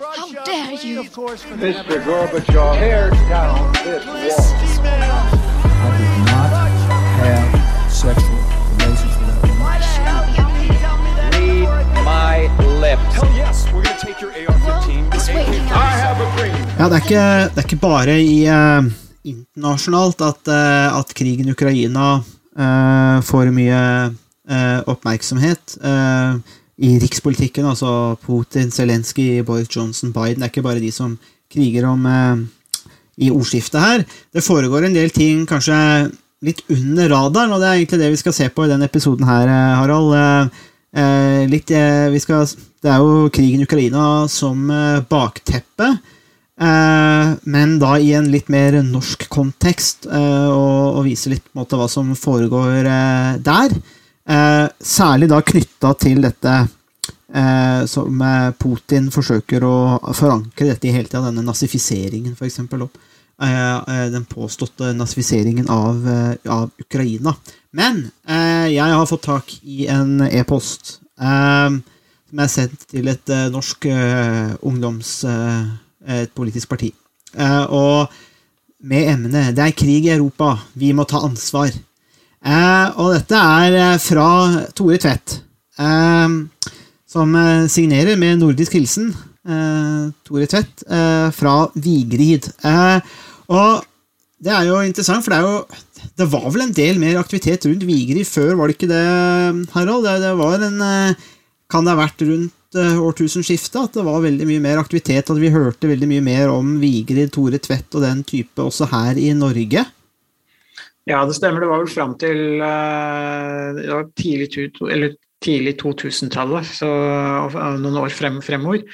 How dare you? Mr. Gorbachev, tear down this wall. I did not have sexual relations with that woman. Read my lips. Hell yes, we're gonna take your AR-15. I have a dream. Ja, det er ikke, det er ikke bare i eh, internasjonalt at, eh, at krigen i Ukraina eh, får mye eh, oppmerksomhet. Eh, I rikspolitikken, altså Putin, Zelenskyj, Boris Johnson, Biden, det er ikke bare de som kriger om eh, i ordskiftet her. Det foregår en del ting kanskje litt under radaren, og det er egentlig det vi skal se på i denne episoden her, eh, Harald. Eh, eh, litt, eh, skal, det er jo krigen i Ukraina som eh, bakteppe. Men da i en litt mer norsk kontekst, og, og vise litt på en måte, hva som foregår der. Eh, særlig da knytta til dette eh, som eh, Putin forsøker å forankre dette i hele tida, denne nazifiseringen, eh, den påståtte nazifiseringen av, av Ukraina. Men jeg har fått tak i en e-post som er sendt til et norsk ungdoms... Et politisk parti. Og med emnet 'Det er krig i Europa. Vi må ta ansvar'. Eh, og dette er eh, fra Tore Tvedt, eh, som signerer med nordisk hilsen. Tore Tvedt fra Vigrid. Og det er jo interessant, for det er jo Det var vel en del mer aktivitet rundt Vigrid før, var det ikke det, Harald? Det, det var en Kan det ha vært rundt årtusenskiftet at det var veldig mye mer aktivitet, at vi hørte veldig mye mer om Vigrid, Tore Tvedt og den type også her i Norge? Ja, det stemmer. Det var vel fram til eh, tidlig, tidlig 2000-tallet, og noen år frem, fremover,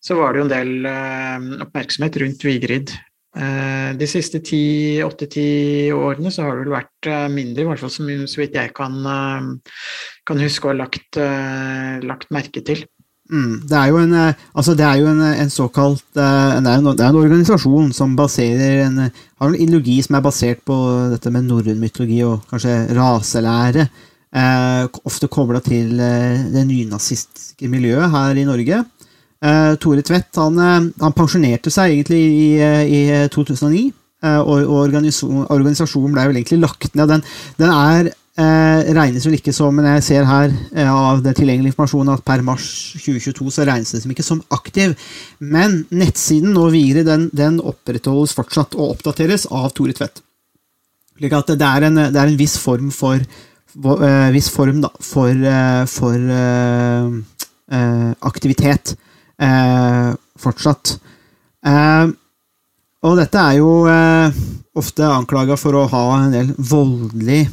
så var det jo en del uh, oppmerksomhet rundt Vigrid. Uh, De siste ti- åtte-ti årene så har det vel vært eh, mindre, i hvert fall så vidt jeg kan, eh, kan huske ha lagt, eh, lagt merke til. Mm, det er jo en, eh, altså det er jo en, en såkalt eh, det er en, det er en organisasjon som baserer en, har en ideologi som er basert på dette med norrøn mytologi og kanskje raselære. Eh, ofte kobla til eh, det nynazistiske miljøet her i Norge. Eh, Tore Tvedt han, eh, han pensjonerte seg egentlig i, eh, i 2009. eh, og og organisasjonen ble vel egentlig lagt ned. Den, den er eh, regnes vel ikke som, men jeg ser her eh, av det tilgjengelige informasjonen at per mars 2022 så regnes det som ikke som aktiv. Men nettsiden nå videre, den, den opprettholdes fortsatt og oppdateres av Tore Tvedt. Slik at det er en, det er en viss form for eh, viss form da, for, eh, for eh, eh, aktivitet fortsatt. Og dette er jo ofte anklaga for å ha en del voldelig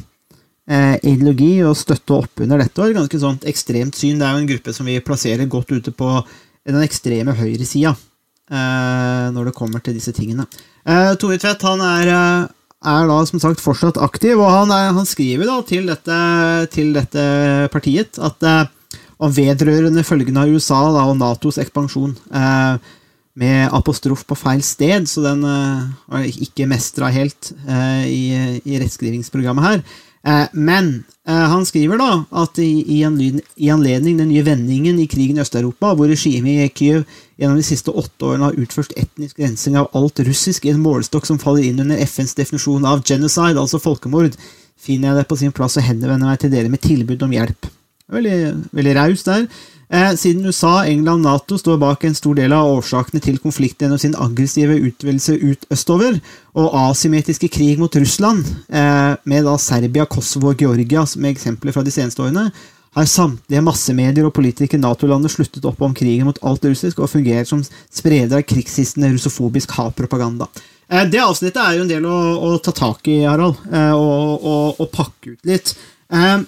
eh, ideologi og støtte opp under dette, og et ganske sånt ekstremt syn. Det er jo en gruppe som vi plasserer godt ute på den ekstreme høyresida eh, når det kommer til disse tingene. Eh, Tore Tvedt han er, eh, er da som sagt fortsatt aktiv, og han, er, han skriver da til dette, til dette partiet at eh, om vedrørende følgene av USA da, og Natos ekspansjon. Eh, med apostrof på feil sted, så den eh, var ikke mestra helt eh, i, i rettskrivingsprogrammet her. Eh, men eh, han skriver da at i, anledning den nye vendingen i krigen i Øst-Europa, hvor regimet i Kyiv gjennom de siste åtte årene har utført etnisk rensing av alt russisk i en målestokk som faller inn under FNs definisjon av genocide, altså folkemord, finner jeg det på sin plass å henvende meg til dere med tilbud om hjelp. Veldig, veldig raus der. Eh, siden USA, England og Nato står bak en stor del av årsakene til konflikten gjennom sin aggressive utvidelse ut østover, og asymmetriske krig mot Russland, eh, med da Serbia, Kosovo og Georgia som eksempler fra de seneste årene, har samtlige massemedier og politikere i Nato-landet sluttet opp om krigen mot alt russisk og fungerer som spreder av krigshissende russofobisk hatpropaganda. Eh, det avsnittet er jo en del å, å ta tak i, Harald, eh, og, og, og pakke ut litt. Eh,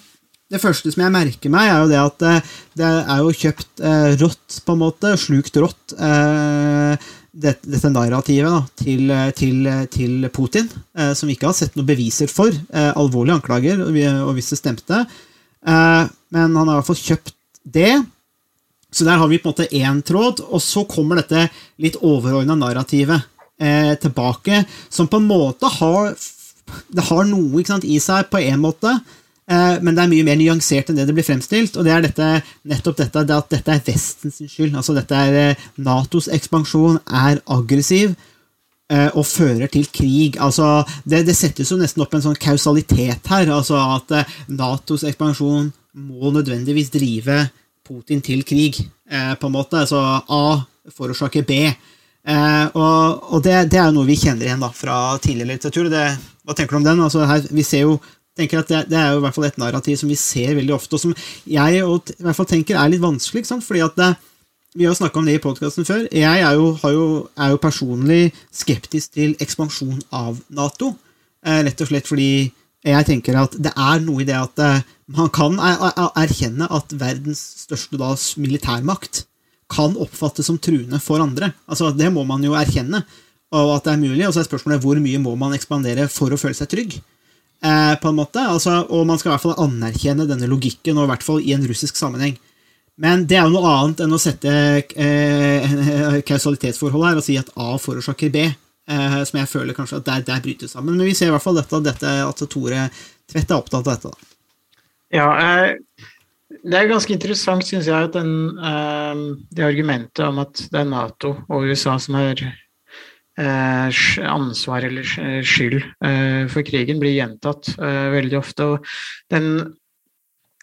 det første som jeg merker meg, er jo det at det, det er jo kjøpt eh, rått, på en måte, slukt rått, eh, det, dette narrativet da, til, til, til Putin, eh, som vi ikke har sett noen beviser for. Eh, alvorlige anklager, og, og hvis det stemte. Eh, men han har i hvert fall kjøpt det. Så der har vi på en måte én tråd, og så kommer dette litt overordna narrativet eh, tilbake, som på en måte har Det har noe sant, i seg, på en måte. Eh, men det er mye mer nyansert enn det det blir fremstilt. Og det er dette, nettopp dette det at dette er Vestens skyld. Altså dette er eh, Natos ekspansjon er aggressiv eh, og fører til krig. Altså, det, det, settes jo nesten opp en sånn kausalitet her. altså At Natos ekspansjon må nødvendigvis drive Putin til krig, på en måte. Altså A forårsaker B. og, og det, det, er jo noe vi kjenner igjen da, fra tidligere litteratur. Det, hva tenker du om den? Altså, her, vi ser jo tenker at det, det, er jo i hvert fall et narrativ som vi ser veldig ofte, og som jeg og, i hvert fall tenker er litt vanskelig. ikke sant? Fordi at det, Vi har jo snakka om det i podkasten før. Jeg er jo, jo, er jo, personlig skeptisk til ekspansjon av Nato. Eh, rett og slett fordi jeg tenker at det er noe i det at eh, man kan erkjenne at verdens største da, militærmakt kan oppfattes som truende for andre. Altså, Det må man jo erkjenne, og at det er mulig. Og så er spørsmålet hvor mye må man ekspandere for å føle seg trygg. Eh, på en måte, altså, Og man skal i hvert fall anerkjenne denne logikken, og i hvert fall i en russisk sammenheng. Men det er jo noe annet enn å sette eh, kausalitetsforhold her og si at A forårsaker B, eh, som jeg føler kanskje at der, der brytes sammen. Men vi ser i hvert fall dette, dette at Tore Tvedt er opptatt av dette. Da. Ja, eh, det er ganske interessant, syns jeg, at den, eh, det argumentet om at det er Nato og USA som Eh, ansvar eller skyld eh, for krigen blir gjentatt eh, veldig ofte. Og den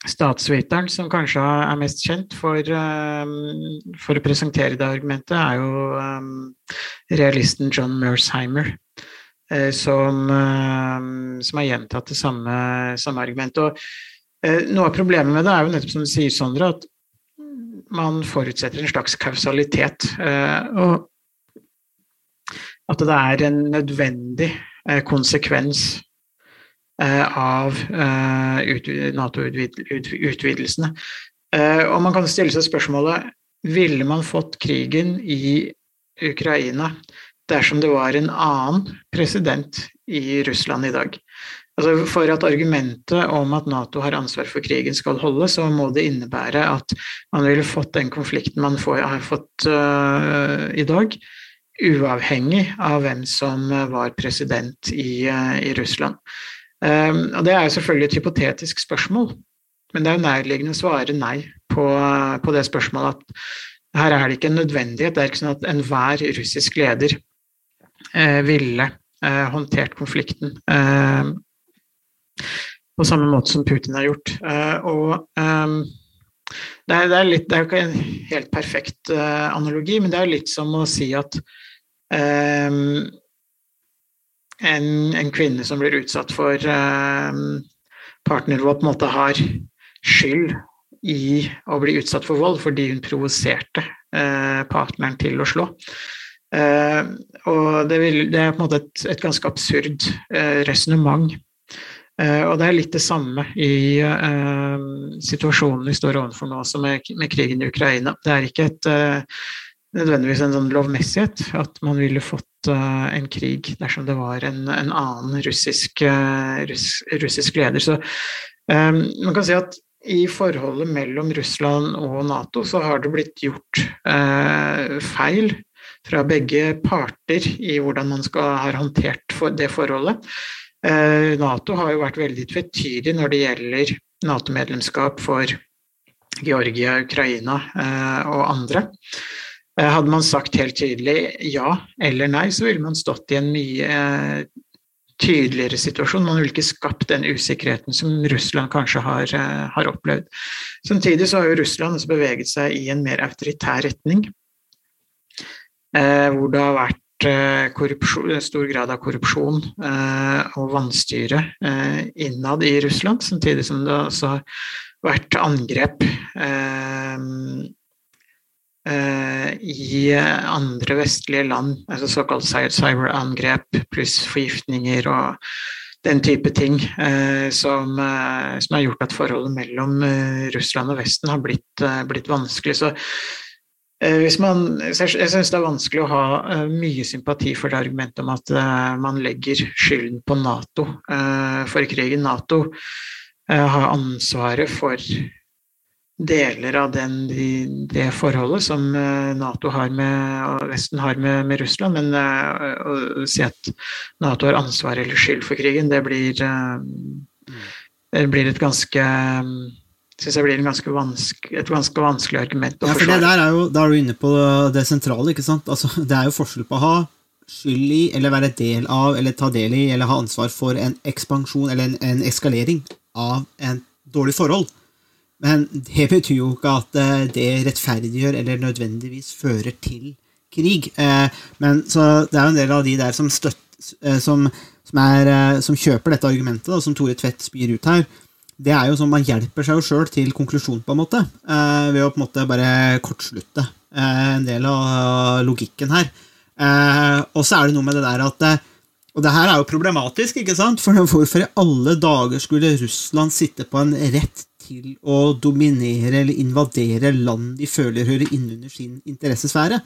statsviteren som kanskje er mest kjent for, for å presentere det argumentet, er jo realisten John Mersheimer. Som, som har gjentatt det samme, samme argumentet. Og noe av problemet med det er jo nettopp som du sier, Sondre, at man forutsetter en slags kausalitet. Og at det er en nødvendig eh, konsekvens eh, av eh, Nato-utvidelsene. Og man kan stille seg spørsmålet ville man fått krigen i Ukraina dersom det var en annen president i Russland i dag. Altså for at argumentet om at Nato har ansvar for krigen skal holde, så må det innebære at man ville fått den konflikten man får, har fått uh, i dag, uavhengig av hvem som var president i, eh, i Russland. Um, og Det er jo selvfølgelig et hypotetisk spørsmål, men det er jo nærliggende å svare nei på, på, det spørsmålet at her er det ikke en nødvendighet. Det er ikke sånn at enhver russisk leder eh, ville eh, håndtert konflikten eh, på samme måte som Putin har gjort. Eh, og um, det er, det, er litt, det er, jo ikke en helt perfekt analogi, men det er litt som å si at um, en, en, kvinne som blir utsatt for um, partnervold, på en måte har skyld i å bli utsatt for vold fordi hun provoserte uh, partneren til å slå. Uh, og det, vil, det, er på en måte et, et ganske absurd uh, resonnement Uh, og det er litt det samme i uh, situasjonen vi står overfor nå som med, med, krigen i Ukraina. Det er ikke et, uh, nødvendigvis en sånn lovmessighet at man ville fått en krig dersom det var en, en annen russisk, russ, russisk, leder. Så um, man kan si at i forholdet mellom Russland og Nato så har det blitt gjort feil fra begge parter i hvordan man skal, har håndtert for det forholdet. Nato har jo vært veldig tvetydig når det gjelder Nato-medlemskap for Georgia, Ukraina og andre. Eh, hadde man sagt helt tydelig ja eller nei, så ville man stått i en mye tydeligere situasjon. Man ville ikke skapt den usikkerheten som Russland kanskje har, har opplevd. Samtidig så har jo Russland også beveget seg i en mer autoritær retning. hvor det har vært Eh, stor grad av korrupsjon eh, og vanstyre eh, innad i Russland, samtidig som det også har vært angrep i andre vestlige land, altså såkalt cyberangrep pluss forgiftninger og den type ting som, som har gjort at forholdet mellom Russland og Vesten har blitt, blitt vanskelig. Så Eh, man, jeg syns det er vanskelig å ha eh, mye sympati for det argumentet om at eh, man legger skylden på Nato for krigen. Nato har ansvaret for deler av den, det forholdet som Nato har med, og Vesten har med, med Russland, men å si at Nato har ansvar eller skyld for krigen, det blir det blir et ganske Syns jeg blir en ganske et ganske vanskelig argument å Ja, for det der er jo, Da er du inne på det sentrale. ikke sant? Altså, Det er jo forskjell på å ha skyld i, eller være del av, eller ta del i, eller ha ansvar for en ekspansjon eller en, en eskalering av en dårlig forhold. Men det betyr jo ikke at eh, det rettferdiggjør eller nødvendigvis fører til krig. Eh, Men så det er jo en del av de der som støtt, eh, som, som, er, som kjøper dette argumentet, da, som Tore Tvedt spyr ut her. Det er jo sånn Man hjelper seg jo sjøl til konklusjon, på en måte, ved å på en måte bare kortslutte en del av logikken her. Og så er det noe med det der at Og det her er jo problematisk, ikke sant? For hvorfor i alle dager skulle Russland sitte på en rett til å dominere eller invadere land de føler hører innunder sin interessesfære?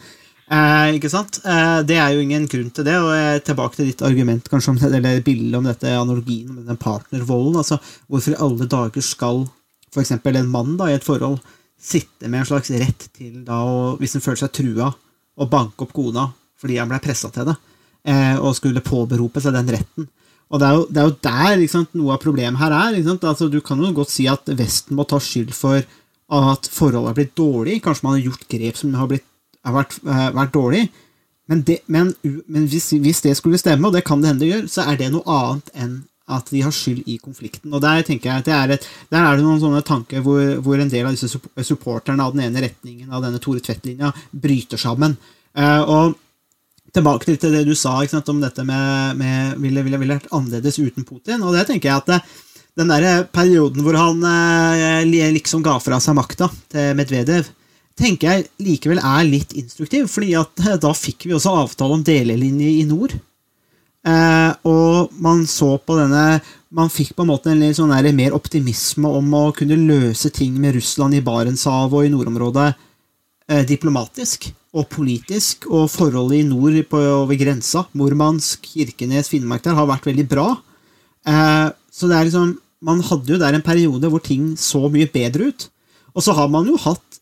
Eh, ikke sant? Eh, det er jo ingen grunn til det. og er Tilbake til ditt argument kanskje om eller bildet om dette analogien om den partnervolden. altså Hvorfor i alle dager skal f.eks. en mann da, i et forhold sitte med en slags rett til da, og, hvis han føler seg trua, å banke opp kona fordi han ble pressa til det, eh, og skulle påberope seg den retten. Og Det er jo, det er jo der sant, noe av problemet her er. Altså, du kan jo godt si at Vesten må ta skyld for at forholdet har blitt dårlig. Kanskje man har gjort grep som har, blitt, har vært, eh, vært dårlig. Men, det, men, men hvis, hvis det skulle stemme, og det kan det hende det gjør, så er det noe annet enn at de har skyld i konflikten. Og Der tenker jeg at er, et, der er det noen sånne tanker hvor, hvor en del av disse supporterne av den ene retningen av denne Tore Tvedt-linja bryter sammen. Uh, og tilbake til det du sa sant, om dette med, med ville, ville, ville vært annerledes uten Putin. Og det tenker jeg at det, den der perioden hvor han eh, liksom ga fra seg makta til Medvedev, tenker jeg likevel er litt instruktiv, fordi at eh, da fikk vi også avtale om delelinje i nord. Eh, og man så på denne Man fikk på en måte en litt sånn der mer optimisme om å kunne løse ting med Russland i Barentshavet og i nordområdet eh, diplomatisk og politisk, og forholdet i nord på, over grensa, Murmansk, Kirkenes, Finnmark der, har vært veldig bra. Eh, så det er liksom Man hadde jo der en periode hvor ting så mye bedre ut. Og så har man jo hatt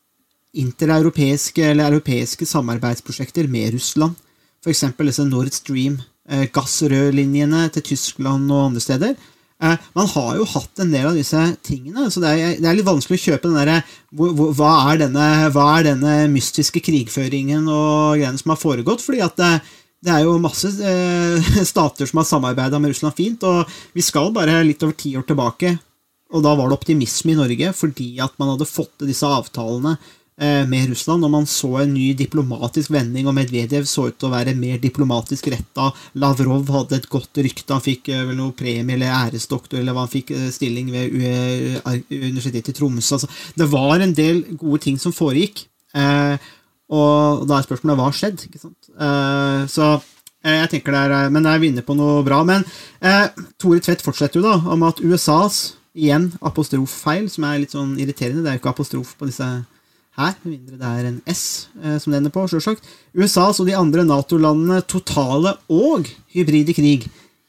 intereuropeiske eller europeiske samarbeidsprosjekter med Russland. F.eks. disse Nord Stream, eh, gassrørlinjene til Tyskland og andre steder. Eh, man har jo hatt en del av disse tingene, så det er, litt vanskelig å kjøpe den derre hva, er denne- hva er denne mystiske krigføringen og greiene som har foregått? fordi at det, det er jo masse eh, stater som har samarbeida med Russland fint, og vi skal bare litt over ti år tilbake. Og da var det optimisme i Norge fordi at man hadde fått til disse avtalene eh, med Russland, og man så en ny diplomatisk vending, og Medvedev så ut til å være mer diplomatisk retta. Lavrov hadde et godt rykte, han fikk eh, vel noe premie eller æresdoktor, eller hva han fikk eh, stilling ved Universitetet i Tromsø. Altså, det var en del gode ting som foregikk. Eh, og da er spørsmålet hva har skjedd? ikke sant? Eh, så eh, jeg tenker det er, eh, Men jeg er inne på noe bra. Men eh, Tore Tvedt fortsetter jo da om at USAs igjen apostroffeil, som er litt sånn irriterende. Det er jo ikke apostrof på disse her, mindre det er en S eh, som det ender på, selvsagt. USAs og de andre Nato-landene totale og hybride krig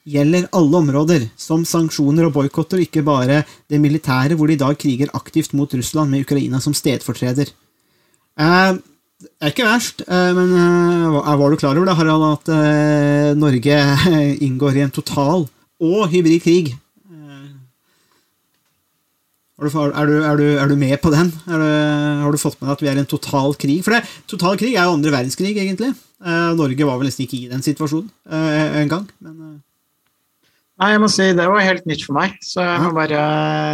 gjelder alle områder, som sanksjoner og boikotter, ikke bare det militære, hvor de i dag kriger aktivt mot Russland med Ukraina som stedfortreder. Eh, det er ikke verst, eh, men eh, var du klar over det, Harald, at Norge inngår i en total og hybrid krig? Er du, er, du, er, du, du med på den? Du, har du fått med deg at vi er i en total krig? For det, total krig er jo andre verdenskrig, egentlig. Eh, Norge var vel nesten ikke i den situasjonen eh, en gang. Men eh, Nei, jeg må si det var helt nytt for meg, så jeg må bare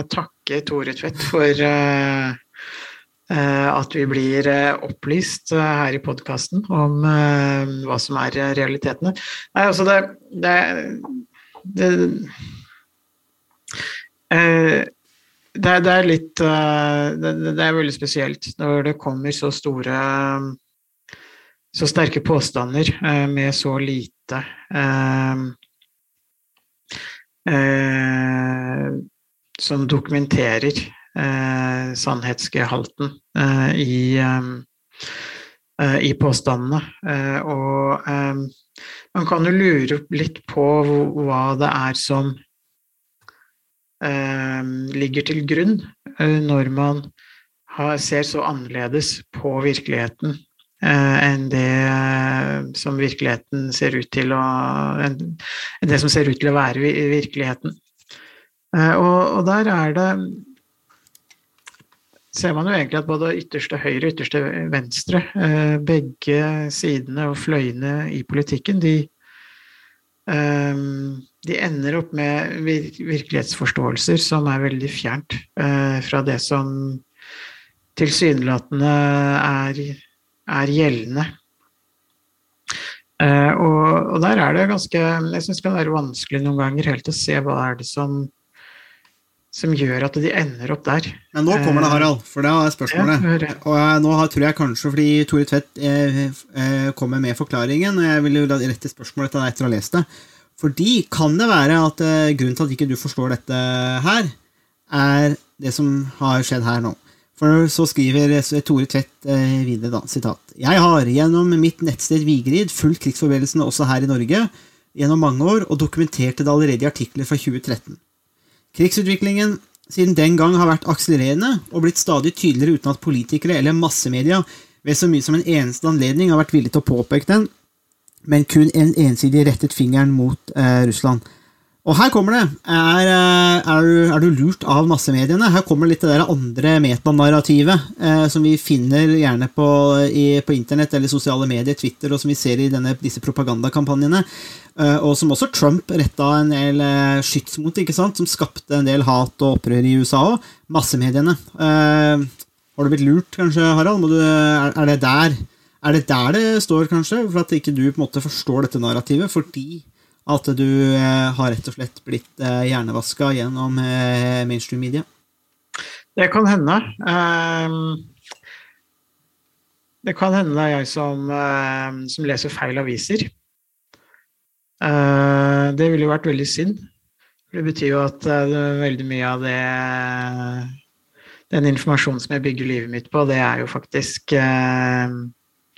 takke Tore Tvedt for eh, eh, at vi blir eh, opplyst eh, her i podkasten om hva som er realitetene. Nei, altså det Det, det, det, det er litt eh, det, det er veldig spesielt når det kommer så store så sterke påstander eh, med så lite eh, eh, som dokumenterer eh, sannhetsgehalten eh, i, eh, eh, i påstandene. Eh, og eh, man kan jo lure litt på hva- det er som eh, ligger til grunn eh, når man har, ser så annerledes på virkeligheten eh, enn det eh, som virkeligheten ser ut til å det som ser ut til å være virkeligheten. Eh, og, og der er det ser man jo egentlig at både ytterste høyre og ytterste venstre, eh, begge sidene og fløyene i politikken, de, eh, de ender opp med virkelighetsforståelser som er veldig fjernt eh, fra det som tilsynelatende er, er gjeldende. Og, og, der er det ganske Jeg syns det kan være vanskelig noen ganger helt å se hva er det som som gjør at de ender opp der. Men nå kommer det, Harald, for det er spørsmålet. Og nå tror jeg kanskje fordi Tore Tvedt eh, eh, kommer med forklaringen, og jeg vil jo rette spørsmålet til deg etter å ha lest det. Fordi kan det være at eh, grunnen til at ikke du forstår dette her, er det som har skjedd her nå? For så skriver Tore Tvedt eh, videre, da, sitat. Jeg har gjennom mitt nettsted Vigrid fulgt krigsforberedelsene også her i Norge gjennom mange år, og dokumenterte det allerede i artikler fra 2013. Krigsutviklingen siden den gang har vært akselererende og blitt stadig tydeligere uten at politikere eller massemedia ved så mye som en eneste anledning har vært villige til å påpeke den, men kun en ensidig rettet fingeren mot eh, Russland. Og her kommer det. Er, eh, er, er, du, lurt av massemediene? Her kommer litt det der andre metanarrativet eh, som vi finner gjerne på, i, på, internett eller sosiale medier, Twitter, og som vi ser i denne, disse propagandakampanjene. Eh, og som også Trump retta en del eh, skyts mot, ikke sant? som skapte en del hat og opprør i USA òg. Massemediene. Eh, har du blitt lurt, kanskje, Harald? Du, er, er, det der, er det der det står, kanskje? For at ikke du på en måte forstår dette narrativet? fordi at du eh, har rett og slett blitt eh, hjernevaska gjennom eh, mainstream media? Det kan hende. Det kan hende det er jeg som, som leser feil aviser. Det ville jo vært veldig synd. Det betyr jo at veldig mye av det den informasjonen som jeg bygger livet mitt på, det er jo faktisk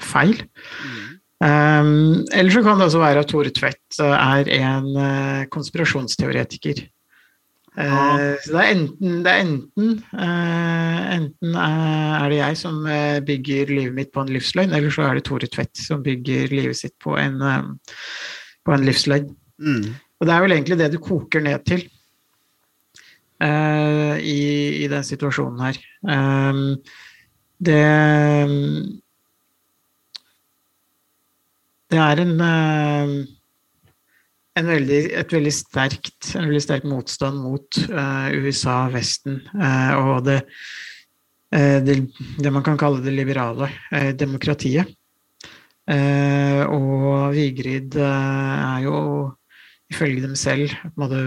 feil. Mm. Um, eller så kan det også være at Tore Tvedt eh, er en uh, konspirasjonsteoretiker. Uh, så det er enten, det er enten, uh, enten er det jeg som bygger livet mitt på en livsløgn, eller så er det Tore Tvedt som bygger livet sitt på en, på en livsløgn. Mm. Og det er vel egentlig det du koker ned til i, i den situasjonen her. Um, det det er en, eh, en veldig, et veldig sterkt, en veldig sterk motstand mot USA USA, Vesten uh, og det, det, det, man kan kalle det liberale demokratiet. og Vigrid er jo ifølge dem selv en måte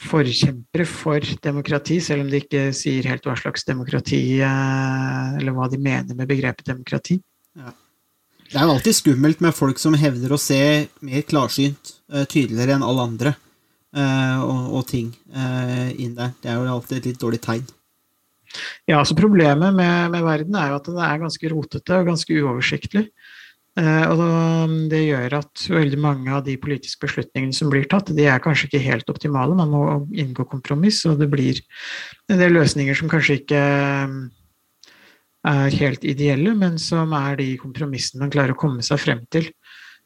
forkjempere for demokrati, selv om de ikke sier helt hva slags demokrati Eller hva de mener med begrepet demokrati. Ja. Det er jo alltid skummelt med folk som hevder å se mer klarsynt, uh, tydeligere enn alle andre, uh, og, og, ting uh, inn der. Det er jo alltid et litt dårlig tegn. Ja, altså Problemet med, med, verden er jo at det er ganske rotete og ganske uoversiktlig. og det gjør at veldig mange av de politiske beslutningene som blir tatt, de er kanskje ikke helt optimale. Man må inngå kompromiss, og det blir en del løsninger som kanskje ikke er helt ideelle, men som er de kompromissene man klarer å komme seg frem til.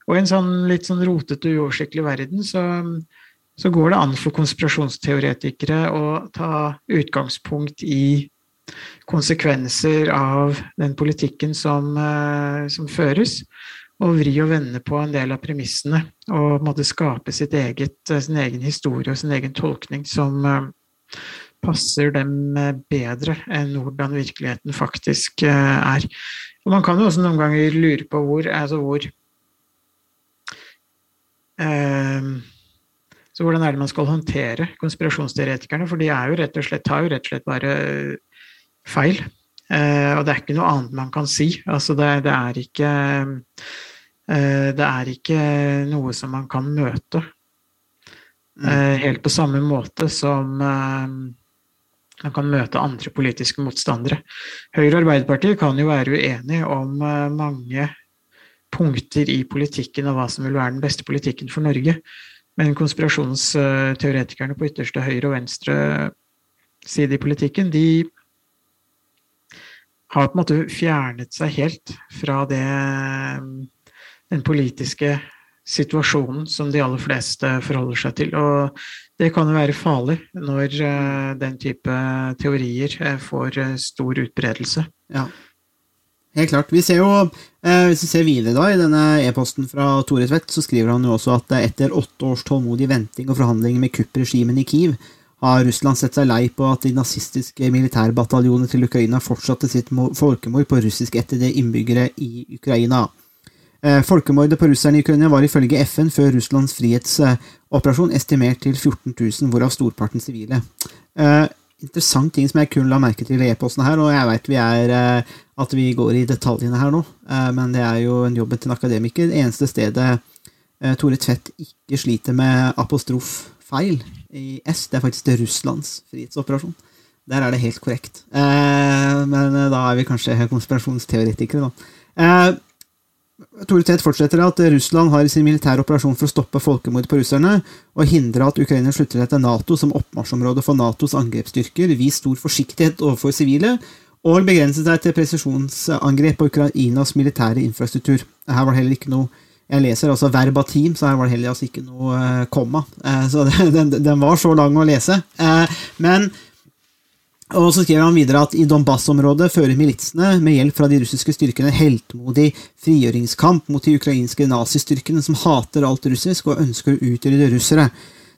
Og i en sånn litt sånn rotete, uoversiktlig verden så, så, går det an for konspirasjonsteoretikere å ta utgangspunkt i konsekvenser av den politikken som, eh, som føres, og vri og vende på en del av premissene. Og måtte skape eget, sin egen historie og sin egen tolkning som, eh, passer dem eh, bedre enn hvordan virkeligheten faktisk eh, er. Og man kan jo også noen ganger lure på hvor, altså hvor eh, Så hvordan er det man skal håndtere konspirasjonsteoretikerne? For de er jo rett og slett, tar jo rett og slett bare feil. Eh, og det er ikke noe annet man kan si. Altså det, det er ikke eh, Det er ikke noe som man kan møte. Mm. Eh, helt på samme måte som man kan møte andre politiske motstandere. Høyre og Arbeiderpartiet kan jo være uenige om eh, mange punkter i politikken og hva som vil være den beste politikken for Norge. Men konspirasjonsteoretikerne på ytterste høyre og venstre side i politikken, de har på en måte fjernet seg helt fra det, den politiske situasjonen som de aller fleste forholder seg til. Og det kan jo være farlig når eh, den type teorier eh, får eh, stor utbredelse. Ja. Helt klart. Vi ser jo, eh, Hvis vi ser videre da i denne e-posten fra Tore Tvedt, så skriver han jo også at eh, etter åtte års tålmodig venting og forhandlinger med kuppregimen i Kiev, har Russland sett seg lei på at de nazistiske militærbataljonene til Ukraina fortsatte sitt folkemord på russisk etter det innbyggere i Ukraina. Eh, Folkemordet på russerne i Ukraina var ifølge FN før Russlands frihetsoperasjon estimert til 14 000, hvorav storparten sivile. Eh, Interessant ting som jeg kun la merke til i e-posten her, og jeg veit vi er eh, at vi går i detaljene her nå, eh, men det er jo en jobben til en akademiker. Det eneste stedet eh, Tore Tvedt ikke sliter med apostrofeil i S, det er faktisk det Russlands frihetsoperasjon. Der er det helt korrekt. Eh, men da er vi kanskje konspirasjonsteoretikere, da. Tore Tvedt fortsetter at Russland har sin militære operasjon for å stoppe folkemord på russerne og hindre at Ukraina slutter seg til Nato som oppmarsjområde for Natos angrepsstyrker, vist stor forsiktighet overfor sivile og begrenset seg til presisjonsangrep på Ukrainas militære infrastruktur. Her var det heller ikke noe Jeg leser altså verbatim, så her var det heller altså ikke noe eh, komma. Eh, så den, den var så lang å lese. Eh, men og så skriver han videre at i Donbass-området fører militsene med hjelp fra de russiske styrkene heltmodig frigjøringskamp mot de ukrainske nazistyrkene som hater alt russisk og ønsker å utrydde russere.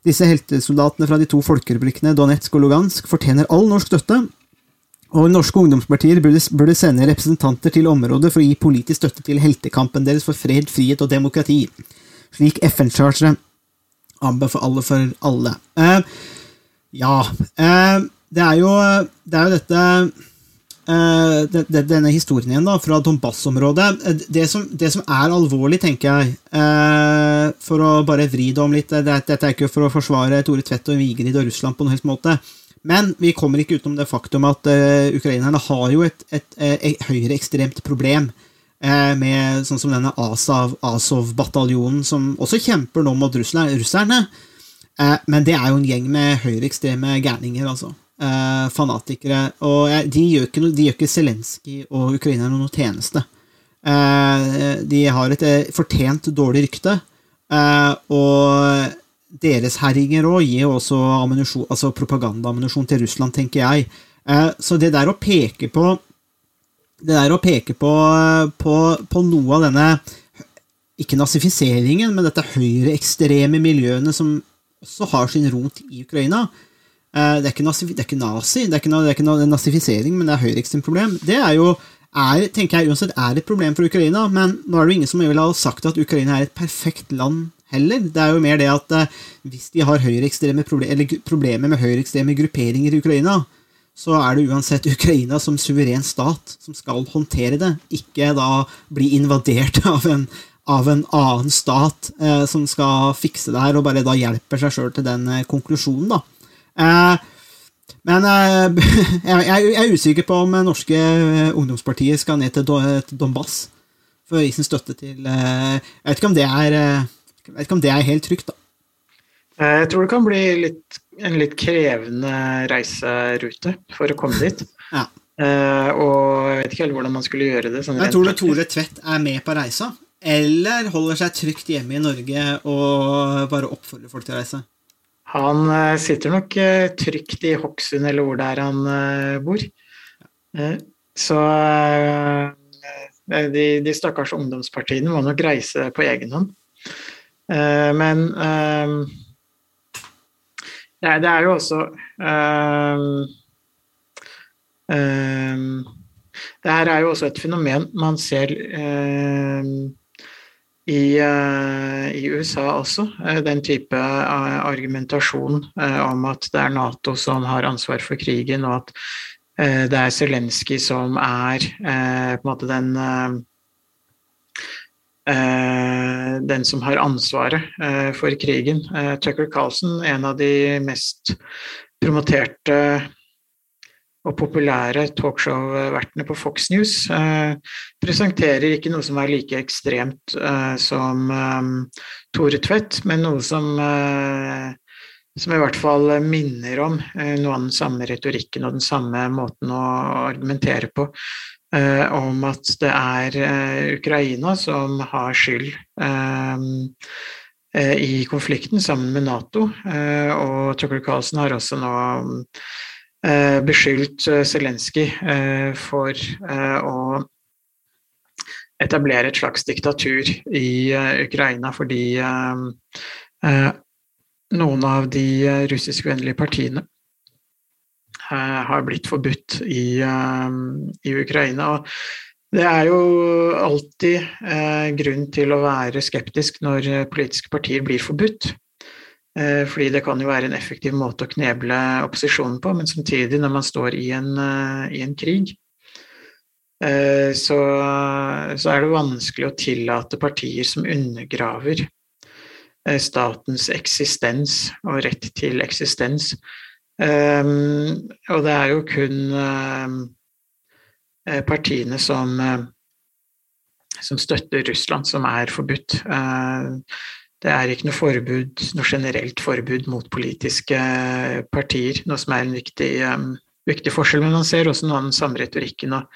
Disse heltesoldatene fra de to folkerepublikkene Donetsk og Lugansk fortjener all norsk støtte, og norske ungdomspartier burde, burde sende representanter til området for å gi politisk støtte til heltekampen deres for fred, frihet og demokrati, slik FN-charteret anbefaler for alle. Eh, ja eh, det er jo, det er jo dette eh, Denne historien igjen da, fra Donbass-området. Eh, Det, det som er alvorlig, tenker jeg, eh, for å bare vri det om litt det, Dette er ikke for å forsvare Tore Tvedt og Vigrid og Russland på noen helst måte. Men vi kommer ikke utenom det faktum at ukrainerne har jo et, et, et, et høyreekstremt problem. med sånn som denne Azov- Azov-bataljonen, som også kjemper nå mot russerne. Men det er jo en gjeng med høyreekstreme gærninger, altså. Eh, fanatikere. Og de gjør ikke, de ikke Zelenskyj og ukrainerne noen tjeneste. Eh, de har et eh, fortjent dårlig rykte, eh, og deres herjinger òg gir også altså propagandaammunisjon til Russland, tenker jeg. Eh, så det der å peke på det der å peke på, på, på noe av denne ikke nazifiseringen, men dette høyreekstreme miljøene som også har sin rot i Ukraina. Eh, Det er ikke, nazi, det er ikke nazi, det er ikke, det er ikke nazifisering, men det er høyreekstremt problem. Det er jo, er, tenker jeg uansett, er et problem for Ukraina, men nå er det jo ingen som vil ha sagt at Ukraina er et perfekt land heller. Det er jo mer det at eh, hvis de har proble problemer med høyreekstreme grupperinger i Ukraina, så er det uansett Ukraina som suveren stat som skal håndtere det, ikke da bli invadert av en, av en annen stat eh, som skal fikse det her, og bare da hjelper seg sjøl til den eh, konklusjonen, da. Eh, men eh, jeg, er usikker på om eh, norske ungdomspartiet ungdomspartier skal ned til, Donbass for å gi sin støtte til eh, Jeg vet ikke om det er eh, jeg vet ikke om det er helt trygt, da. Eh, Jeg tror det kan bli litt, en litt krevende reiserute for å komme dit. Ja. Eh, og jeg vet ikke helt hvordan man skulle gjøre det. Sånn Jeg tror du. Tore Tvedt er med på reisa, eller holder seg trygt hjemme i Norge og bare oppfordrer folk til å reise? Han eh, sitter nok eh, trygt i Hokksund eller hvor det er han eh, bor. Så de, de stakkars ungdomspartiene må nok reise på egen hånd. Men det, er, jo også Det her er jo også et fenomen man ser i, eh, i USA også, eh, den type eh, argumentasjon om at det er Nato som har ansvar for krigen, og at det er Zelenskyj som er på en måte den den som har ansvaret for krigen. Tucker Carlson, en av de mest promoterte og populære talkshow-vertene på Fox News, eh, presenterer ikke noe som er like ekstremt eh, som eh, Tore Tvedt, men noe som, eh, som i hvert fall minner om eh, noe av den samme retorikken og den samme måten å argumentere på. eh, om at det er Ukraina som har skyld i konflikten sammen med Nato. Og Tucker Carlsen har også nå beskyldt Zelenskyj for å etablere et slags diktatur i Ukraina fordi noen av de russiskvennlige partiene har blitt forbudt i, i Ukraina. Og det er jo alltid eh, grunn til å være skeptisk når politiske partier blir forbudt. Eh, fordi det kan jo være en effektiv måte å kneble opposisjonen på, men samtidig, når man står i en, uh, i en krig, uh, så, så, er det vanskelig å tillate partier som undergraver statens eksistens og rett til eksistens. og det er jo kun Eh, partiene som, eh, som støtter Russland, som er forbudt. Eh, det er ikke noe forbud, noe generelt forbud mot politiske partier, noe som er en viktig, viktig forskjell. Men man ser også noe av den samme retorikken. Og,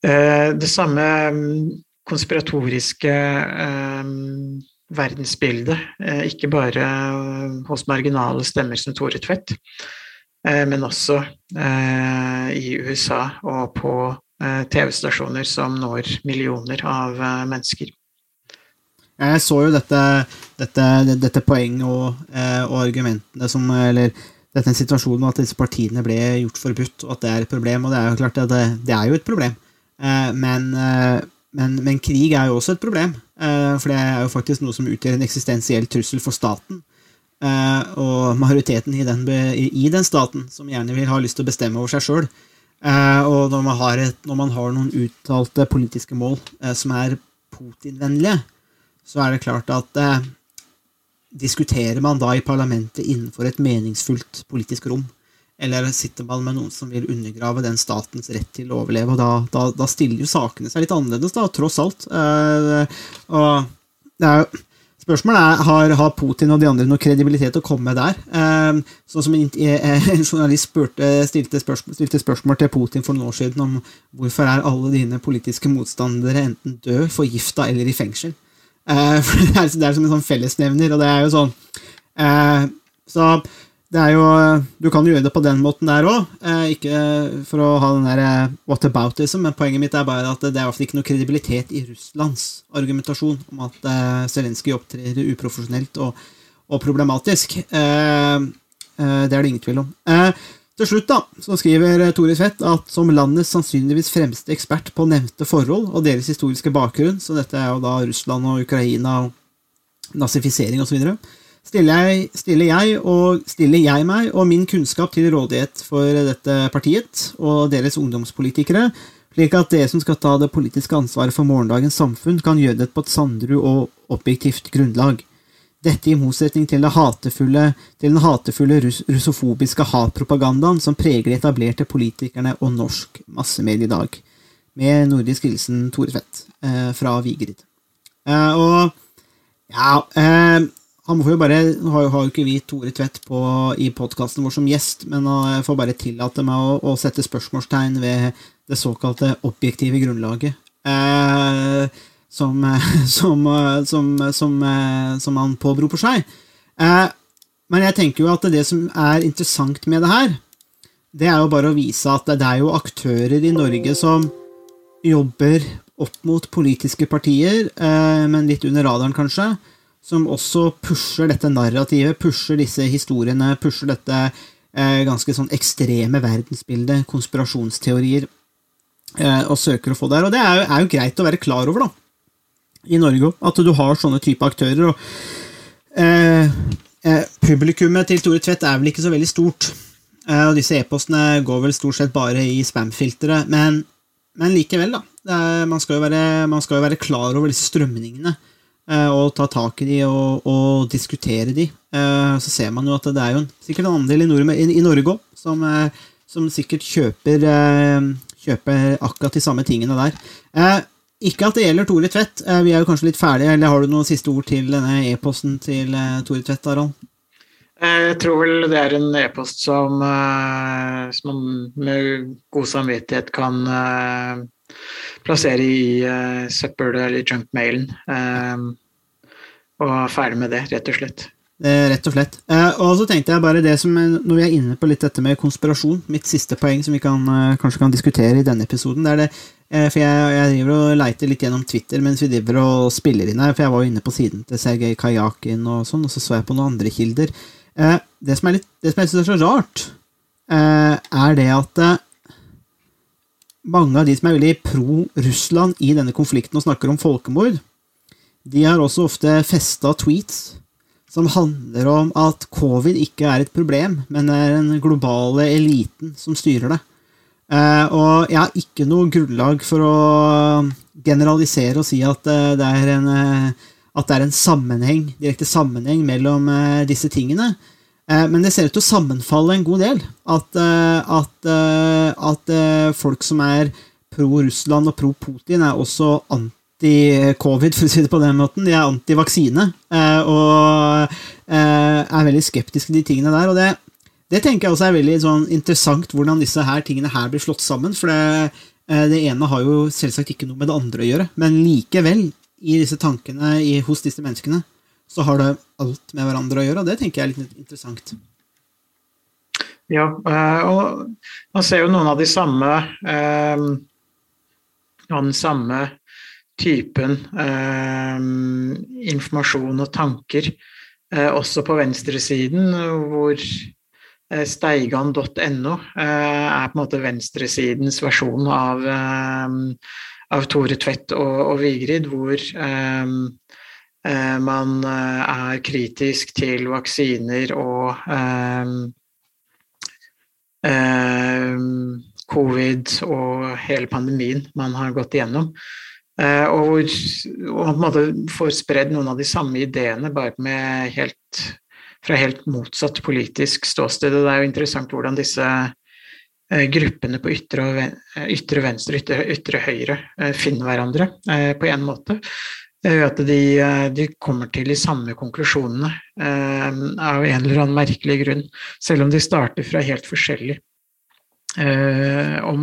det samme konspiratoriske verdensbildet, ikke bare hos marginale stemmer som Tore Tvedt, uh, men også eh, i USA og på eh, TV-stasjoner som når millioner av mennesker. Jeg så jo dette, dette, dette poenget og, og, argumentene som Eller dette situasjonen at disse partiene ble gjort forbudt, og at det er et problem. Og det er jo klart at det, det er jo et problem. Men, men, men, krig er jo også et problem. For det er jo faktisk noe som utgjør en eksistensiell trussel for staten. Eh, og majoriteten i den, i den, staten, som gjerne vil ha lyst til å bestemme over seg sjøl. Eh, og når man, et, når man, har noen uttalte politiske mål eh, som er Putin-vennlige, så er det klart at diskuterer man da i parlamentet innenfor et meningsfullt politisk rom, eller sitter man med noen som vil undergrave den statens rett til å overleve, og da, da, da stiller jo sakene seg litt annerledes, da, tross alt. og det er jo Spørsmålet er har, har Putin og de andre noe kredibilitet å komme med der. Sånn som en, eh, en journalist spurte, stilte, spørsmål, stilte, spørsmål, til Putin for noen år siden om hvorfor er alle dine politiske motstandere enten død, forgifta eller i fengsel. Uh, for det er, det er, som en sånn fellesnevner, og det er jo sånn uh, Så det er jo, Du kan gjøre det på den måten der òg, eh, ikke for å ha den der eh, whataboutism, men poenget mitt er bare at det er i ikke noe kredibilitet i Russlands argumentasjon om at eh, Zelenskyj opptrer uprofesjonelt og, og problematisk. Eh, eh, det er det ingen tvil om. Til slutt da, så skriver Tore Tvedt at som landets sannsynligvis fremste ekspert på nevnte forhold og deres historiske bakgrunn, så dette er jo da Russland og Ukraina nazifisering osv., stiller jeg, stiller jeg, og, stiller jeg meg og min kunnskap til rådighet for dette partiet og deres ungdomspolitikere, slik at dere som skal ta det politiske ansvaret for morgendagens samfunn, kan gjøre det på et sandru og objektivt grunnlag. Dette i motsetning til, hatefulle, til den hatefulle russ, russofobiske hatpropagandaen som preger de etablerte politikerne og norsk massemedie i dag. Med nordisk hilsen Tore Tvedt eh, fra Vigrid. Eh, og ja, eh, han får jo bare, har jo ikke vi Tore Tvedt i podkasten vår som gjest, men jeg får bare tillate meg å, å, sette spørsmålstegn ved det såkalte objektive grunnlaget. Eh, som, som, som, som, han påberoper seg. Eh, men jeg tenker jo at det som er interessant med det her, det er jo bare å vise at det er jo aktører i Norge som jobber opp mot politiske partier, eh, men litt under radaren, kanskje som også pusher dette narrativet, pusher disse historiene, pusher dette eh, ganske sånn ekstreme verdensbildet, konspirasjonsteorier, eh, og søker å få der. Og det er jo, er jo, greit å være klar over, da, i Norge òg, at du har sånne type aktører. og eh, eh, Publikummet til Tore Tvedt er vel ikke så veldig stort, eh, og disse e-postene går vel stort sett bare i spam-filteret, men, men, likevel, da. Er, man, skal være, man skal jo være klar over disse strømningene. Eh, og ta tak i de og, og diskutere de. Eh, så ser man jo at det er jo en, sikkert en andel i, Nord i, i Norge òg som, eh, som, sikkert kjøper, kjøper, akkurat de samme tingene der. Ikke at det gjelder Tore Tvedt. Vi er jo kanskje litt ferdige, eller har du noen siste ord til denne e-posten til Tore Tvedt, Aron? Jeg tror vel det er en e-post som, som, man med god samvittighet kan plassere i søppel- eller junk-mailen. og ferdig med det, rett og slett. Eh, rett og slett. Eh, og så tenkte jeg bare det som, Når vi er inne på litt dette med konspirasjon, mitt siste poeng som vi kan, eh, kanskje kan diskutere i denne episoden, det er det eh, For jeg, jeg driver og leiter litt gjennom Twitter mens vi driver og spiller inn her, for jeg var jo inne på siden til Sergej Kajakin og sånn, og så så jeg på noen andre kilder. Eh, det som, litt, det som jeg syns er så rart, eh, er det at mange av de som er veldig pro Russland i denne konflikten og snakker om folkemord, de har også ofte festa tweets som handler om at covid ikke er et problem, men er den globale eliten som styrer det. Uh, og jeg har ikke noe grunnlag for å generalisere og si at uh, det er en, at det er en sammenheng, direkte sammenheng mellom disse tingene. men det ser ut til å sammenfalle en god del. At, at, at folk som er pro Russland og pro Putin, er også anti anti-covid, for å si det på den måten. De er anti-vaksine eh, og eh, er veldig skeptiske til de tingene der. og det, det tenker jeg også er veldig sånn, interessant hvordan disse her tingene her blir slått sammen. For det, eh, det, ene har jo selvsagt ikke noe med det andre å gjøre, men likevel, i disse tankene i, hos disse menneskene, så har det alt med hverandre å gjøre, og det tenker jeg er litt interessant. Ja, og man ser jo noen av de samme eh, den samme typen eh, informasjon og tanker eh, også på venstresiden, hvor eh, steigan.no eh, er på en måte venstresidens versjon av, eh, av Tore Tvedt og, og Vigrid, hvor um, man er kritisk til vaksiner og covid og hele pandemien man har gått igjennom. Eh, og hvor man på en måte får spredd noen av de samme ideene, bare med helt, fra helt motsatt politisk ståsted. Og det er jo interessant hvordan disse eh, gruppene på ytre, ytre venstre og ytre, ytre, høyre eh, finner hverandre på en måte. At de, de, kommer til de samme konklusjonene av en eller annen merkelig grunn, selv om de starter fra helt forskjellig. om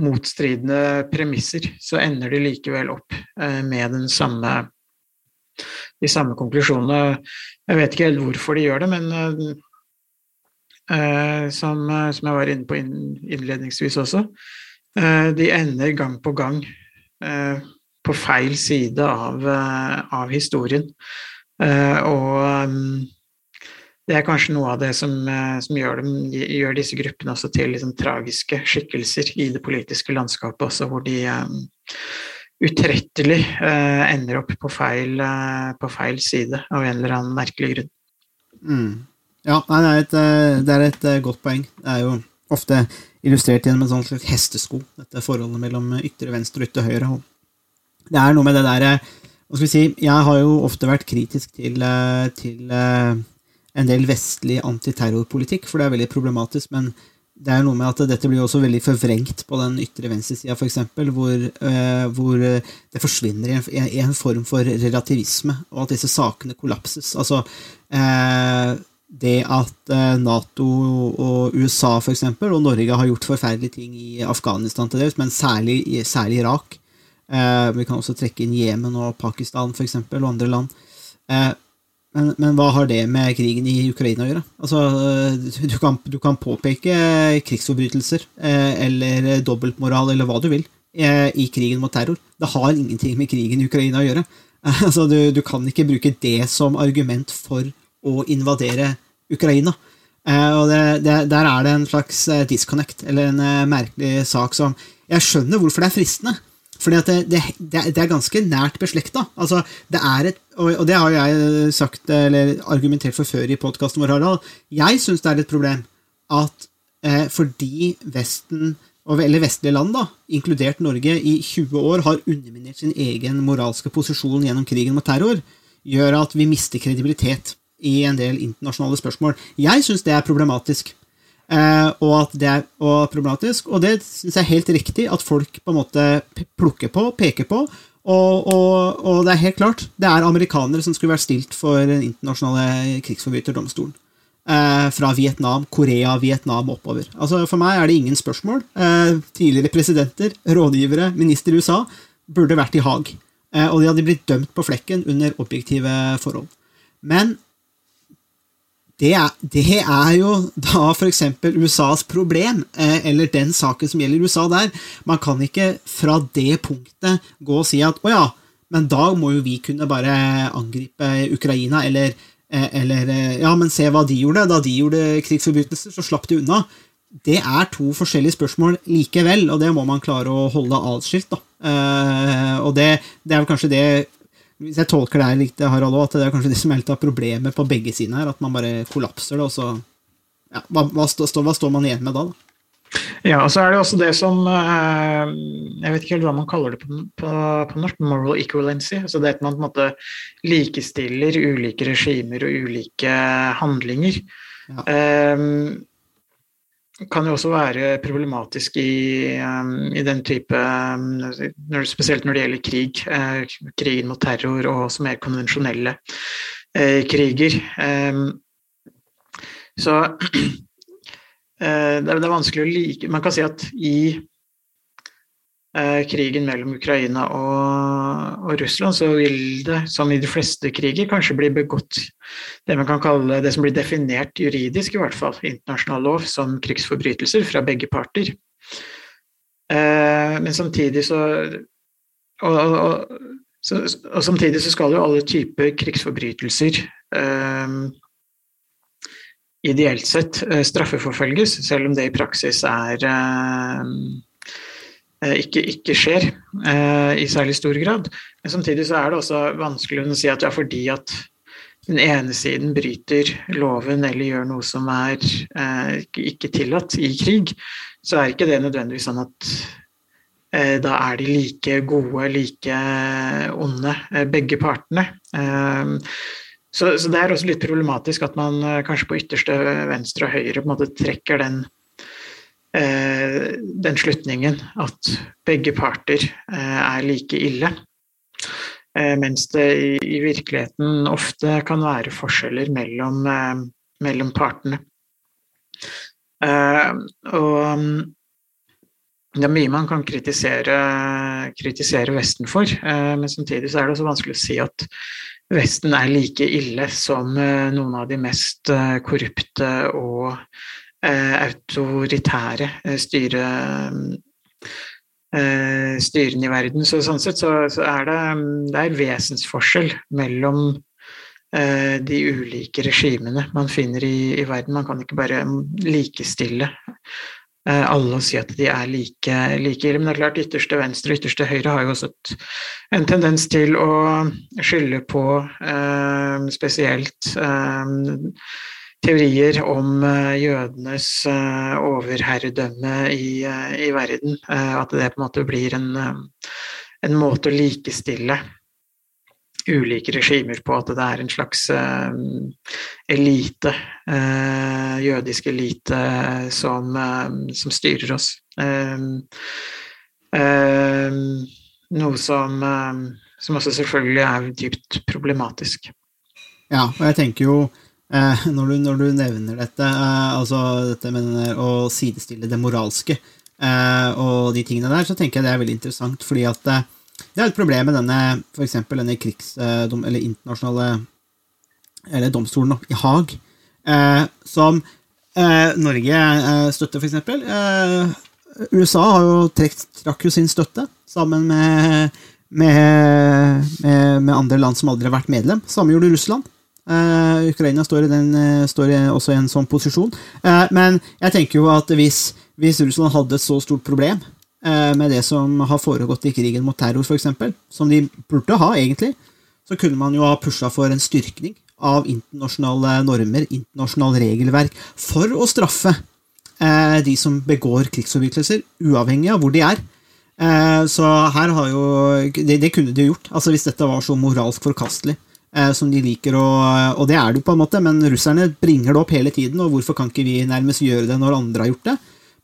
motstridende premisser, så ender de likevel opp eh, med den samme, de samme konklusjonene. Jeg vet ikke helt hvorfor de gjør det, men uh, som, som, jeg var inne på innledningsvis også, uh, de ender gang på gang uh, på feil side av, av historien. og det er kanskje noe av det som, eh, som gjør, dem, gjør, disse gruppene også til liksom, tragiske skikkelser i det politiske landskapet også, hvor de utrettelig eh, ender opp på feil, eh, på feil, side av en eller annen merkelig grunn. Mm. Ja, nei, det, er et, det er et godt poeng. Det er jo ofte illustrert gjennom en sånn slags hestesko, dette forholdet mellom ytre venstre og ytre høyre. Det er noe med det derre Hva skal vi si Jeg har jo ofte vært kritisk til, til en del vestlig antiterrorpolitikk, for det er veldig problematisk. Men det er noe med at dette blir også veldig forvrengt på den ytre venstresida, f.eks., hvor, uh, hvor det forsvinner i en, i en, form for relativisme, og at disse sakene kollapses. Altså uh, det at Nato og USA for eksempel, og Norge har gjort forferdelige ting i Afghanistan til dels, men særlig, særlig Irak. vi kan også trekke inn Jemen og Pakistan for eksempel, og andre land. Men, men, hva har det med krigen i Ukraina å gjøre? Altså, du, kan, du kan påpeke krigsforbrytelser eh, eller dobbeltmoral eller hva du vil eh, i krigen mot terror. Det har ingenting med krigen i Ukraina å gjøre. Altså, du, du kan ikke bruke det som argument for å invadere Ukraina. Eh, og det, det, Der er det en slags disconnect, eller en merkelig sak som Jeg skjønner hvorfor det er fristende. Fordi at det, det, det, er ganske nært beslekta. Altså, det er et, og det har jeg sagt, eller argumentert for før i podkasten vår, Harald. Jeg syns det er et problem at eh, fordi Vesten, eller vestlige land, da, inkludert Norge, i 20 år har underminert sin egen moralske posisjon gjennom krigen mot terror, gjør at vi mister kredibilitet i en del internasjonale spørsmål. Jeg syns det er problematisk. Eh, og at det er problematisk. Og det syns jeg er helt riktig at folk på en måte plukker på, peker på. Og, og, og, det er helt klart, det er amerikanere som skulle vært stilt for den internasjonale krigsforbryterdomstolen. Eh, fra Vietnam, Korea, Vietnam oppover. Altså For meg er det ingen spørsmål. Eh, tidligere presidenter, rådgivere, minister i USA burde vært i Haag. Eh, og de hadde blitt dømt på flekken under objektive forhold. Men det er, det er jo da f.eks. USAs problem, eh, eller den saken som gjelder USA der. Man kan ikke fra det punktet gå og si at å ja, men da må jo vi kunne bare angripe Ukraina, eller, eh, eller eh, Ja, men se hva de gjorde. Da de gjorde krigsforbrytelser, så slapp de unna. Det er to forskjellige spørsmål likevel, og det må man klare å holde atskilt. Eh, og det, det er vel kanskje det hvis jeg tolker deg litt, Harald, at det er kanskje det som er litt av problemet på begge sider her, at man bare kollapser det, og så ja, hva, hva, står, hva, står man igjen med da? da? Ja, og så er det også det som eh, Jeg vet ikke helt hva man kaller det på, på, på norsk, moral equivalency. altså Det at man på en måte likestiller ulike regimer og ulike handlinger. Ja. Um, kan jo også være problematisk i, um, i den type um, når, Spesielt når det gjelder krig. Uh, krigen mot terror og også mer konvensjonelle uh, kriger. Um, så uh, det, er, vanskelig å like Man kan si at i Eh, krigen mellom Ukraina og, og, Russland, så vil det, som i de fleste kriger, kanskje bli begått det man kan kalle det som blir definert juridisk, i hvert fall, internasjonal lov, som krigsforbrytelser fra begge parter. Eh, men samtidig så og, og, så, og, samtidig så skal jo alle typer krigsforbrytelser eh, ideelt sett eh, straffeforfølges, selv om det i praksis er eh, Eh, ikke, ikke, skjer eh, i særlig stor grad. Men samtidig så er det også vanskelig å si at ja, fordi at den ene siden bryter loven eller gjør noe som er eh, ikke tillatt i krig, så er ikke det nødvendigvis sånn at eh, da er de like gode, like onde, eh, begge partene. Eh, så, så, det er også litt problematisk at man kanskje på ytterste venstre og høyre på en måte trekker den Eh, den slutningen at begge parter eh, er like ille. Eh, mens det i, virkeligheten ofte kan være forskjeller mellom, mellom partene. Og det er mye man kan kritisere, kritisere Vesten for, men samtidig er det også vanskelig å si at Vesten er like ille som noen av de mest korrupte og Eh, autoritære eh, styre, eh, styrene i verden. Så sånn sett så, så er det, det er vesensforskjell mellom de ulike regimene man finner i, i, verden. Man kan ikke bare likestille alle og si at de er like, like ille. Men det er klart, ytterste venstre og ytterste høyre har jo også et, en tendens til å skylde på eh, spesielt eh, teorier om eh, jødenes eh, overherredømme i, eh, i, verden. At det på en måte blir en, en, måte å likestille ulike regimer på. At det er en slags elite, jødisk elite, som, som styrer oss. Noe som, som også selvfølgelig er dypt problematisk. Ja, og jeg tenker jo Eh, når, du, når, du, nevner dette, eh, altså dette med å sidestille det moralske eh, og de tingene der, så tenker jeg det er veldig interessant, fordi at eh, det er et problem med denne for eksempel denne krigs... Eh, eller internasjonale Eller domstolen i Haag, eh, som Norge støtter, for eksempel. USA har jo trekt, trakk jo sin støtte sammen med, med, med, med andre land som aldri har vært medlem. Samme gjorde Russland. Uh, Ukraina står, den, uh, står, også i en sånn posisjon. Uh, men jeg tenker jo at hvis, hvis, Russland hadde et så stort problem med det som har foregått i krigen mot terror, f.eks., som de burde ha, egentlig, så kunne man jo ha pusha for en styrkning av internasjonale normer, internasjonalt regelverk, for å straffe de som begår krigsforbrytelser, uavhengig av hvor de er. Så her har jo Det, det kunne de gjort, altså hvis dette var så moralsk forkastelig. Eh, som de liker, og, og det er det jo på en måte, men russerne bringer det opp hele tiden, og hvorfor kan ikke vi nærmest gjøre det når andre har gjort det?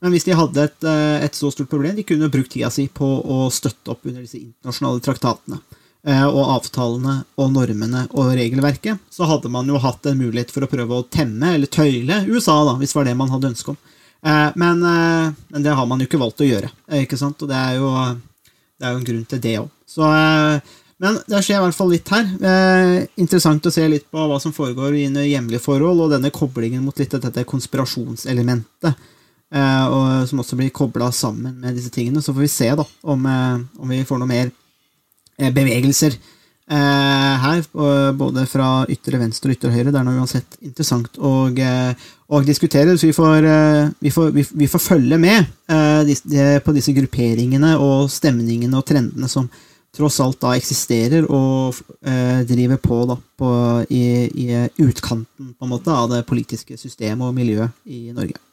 Men hvis de hadde et, eh, et så stort problem, de kunne brukt tida si på å støtte opp under disse internasjonale traktatene eh, og avtalene og normene og regelverket, så hadde man jo hatt en mulighet for å prøve å temme eller tøyle USA, da, hvis det var det man hadde ønske om. Men, men det har man jo ikke valgt å gjøre, ikke sant? og det er jo, det er jo en grunn til det òg. Så Men det skjer i hvert fall litt her. Eh, interessant å se litt på hva som foregår i hjemlige forhold, og denne koblingen mot litt dette konspirasjonselementet. Eh, og, som også blir kobla sammen med disse tingene. Så får vi se da, om, eh, om vi får noe mer eh, bevegelser eh, her. Både fra ytre venstre og ytre høyre. Det er noe uansett interessant å, å diskutere. Så vi får, vi får, vi, vi får følge med på disse grupperingene og stemningene og trendene som tross alt da eksisterer og eh, driver på, da, på i, i, utkanten på en måte av det politiske systemet og miljøet i Norge.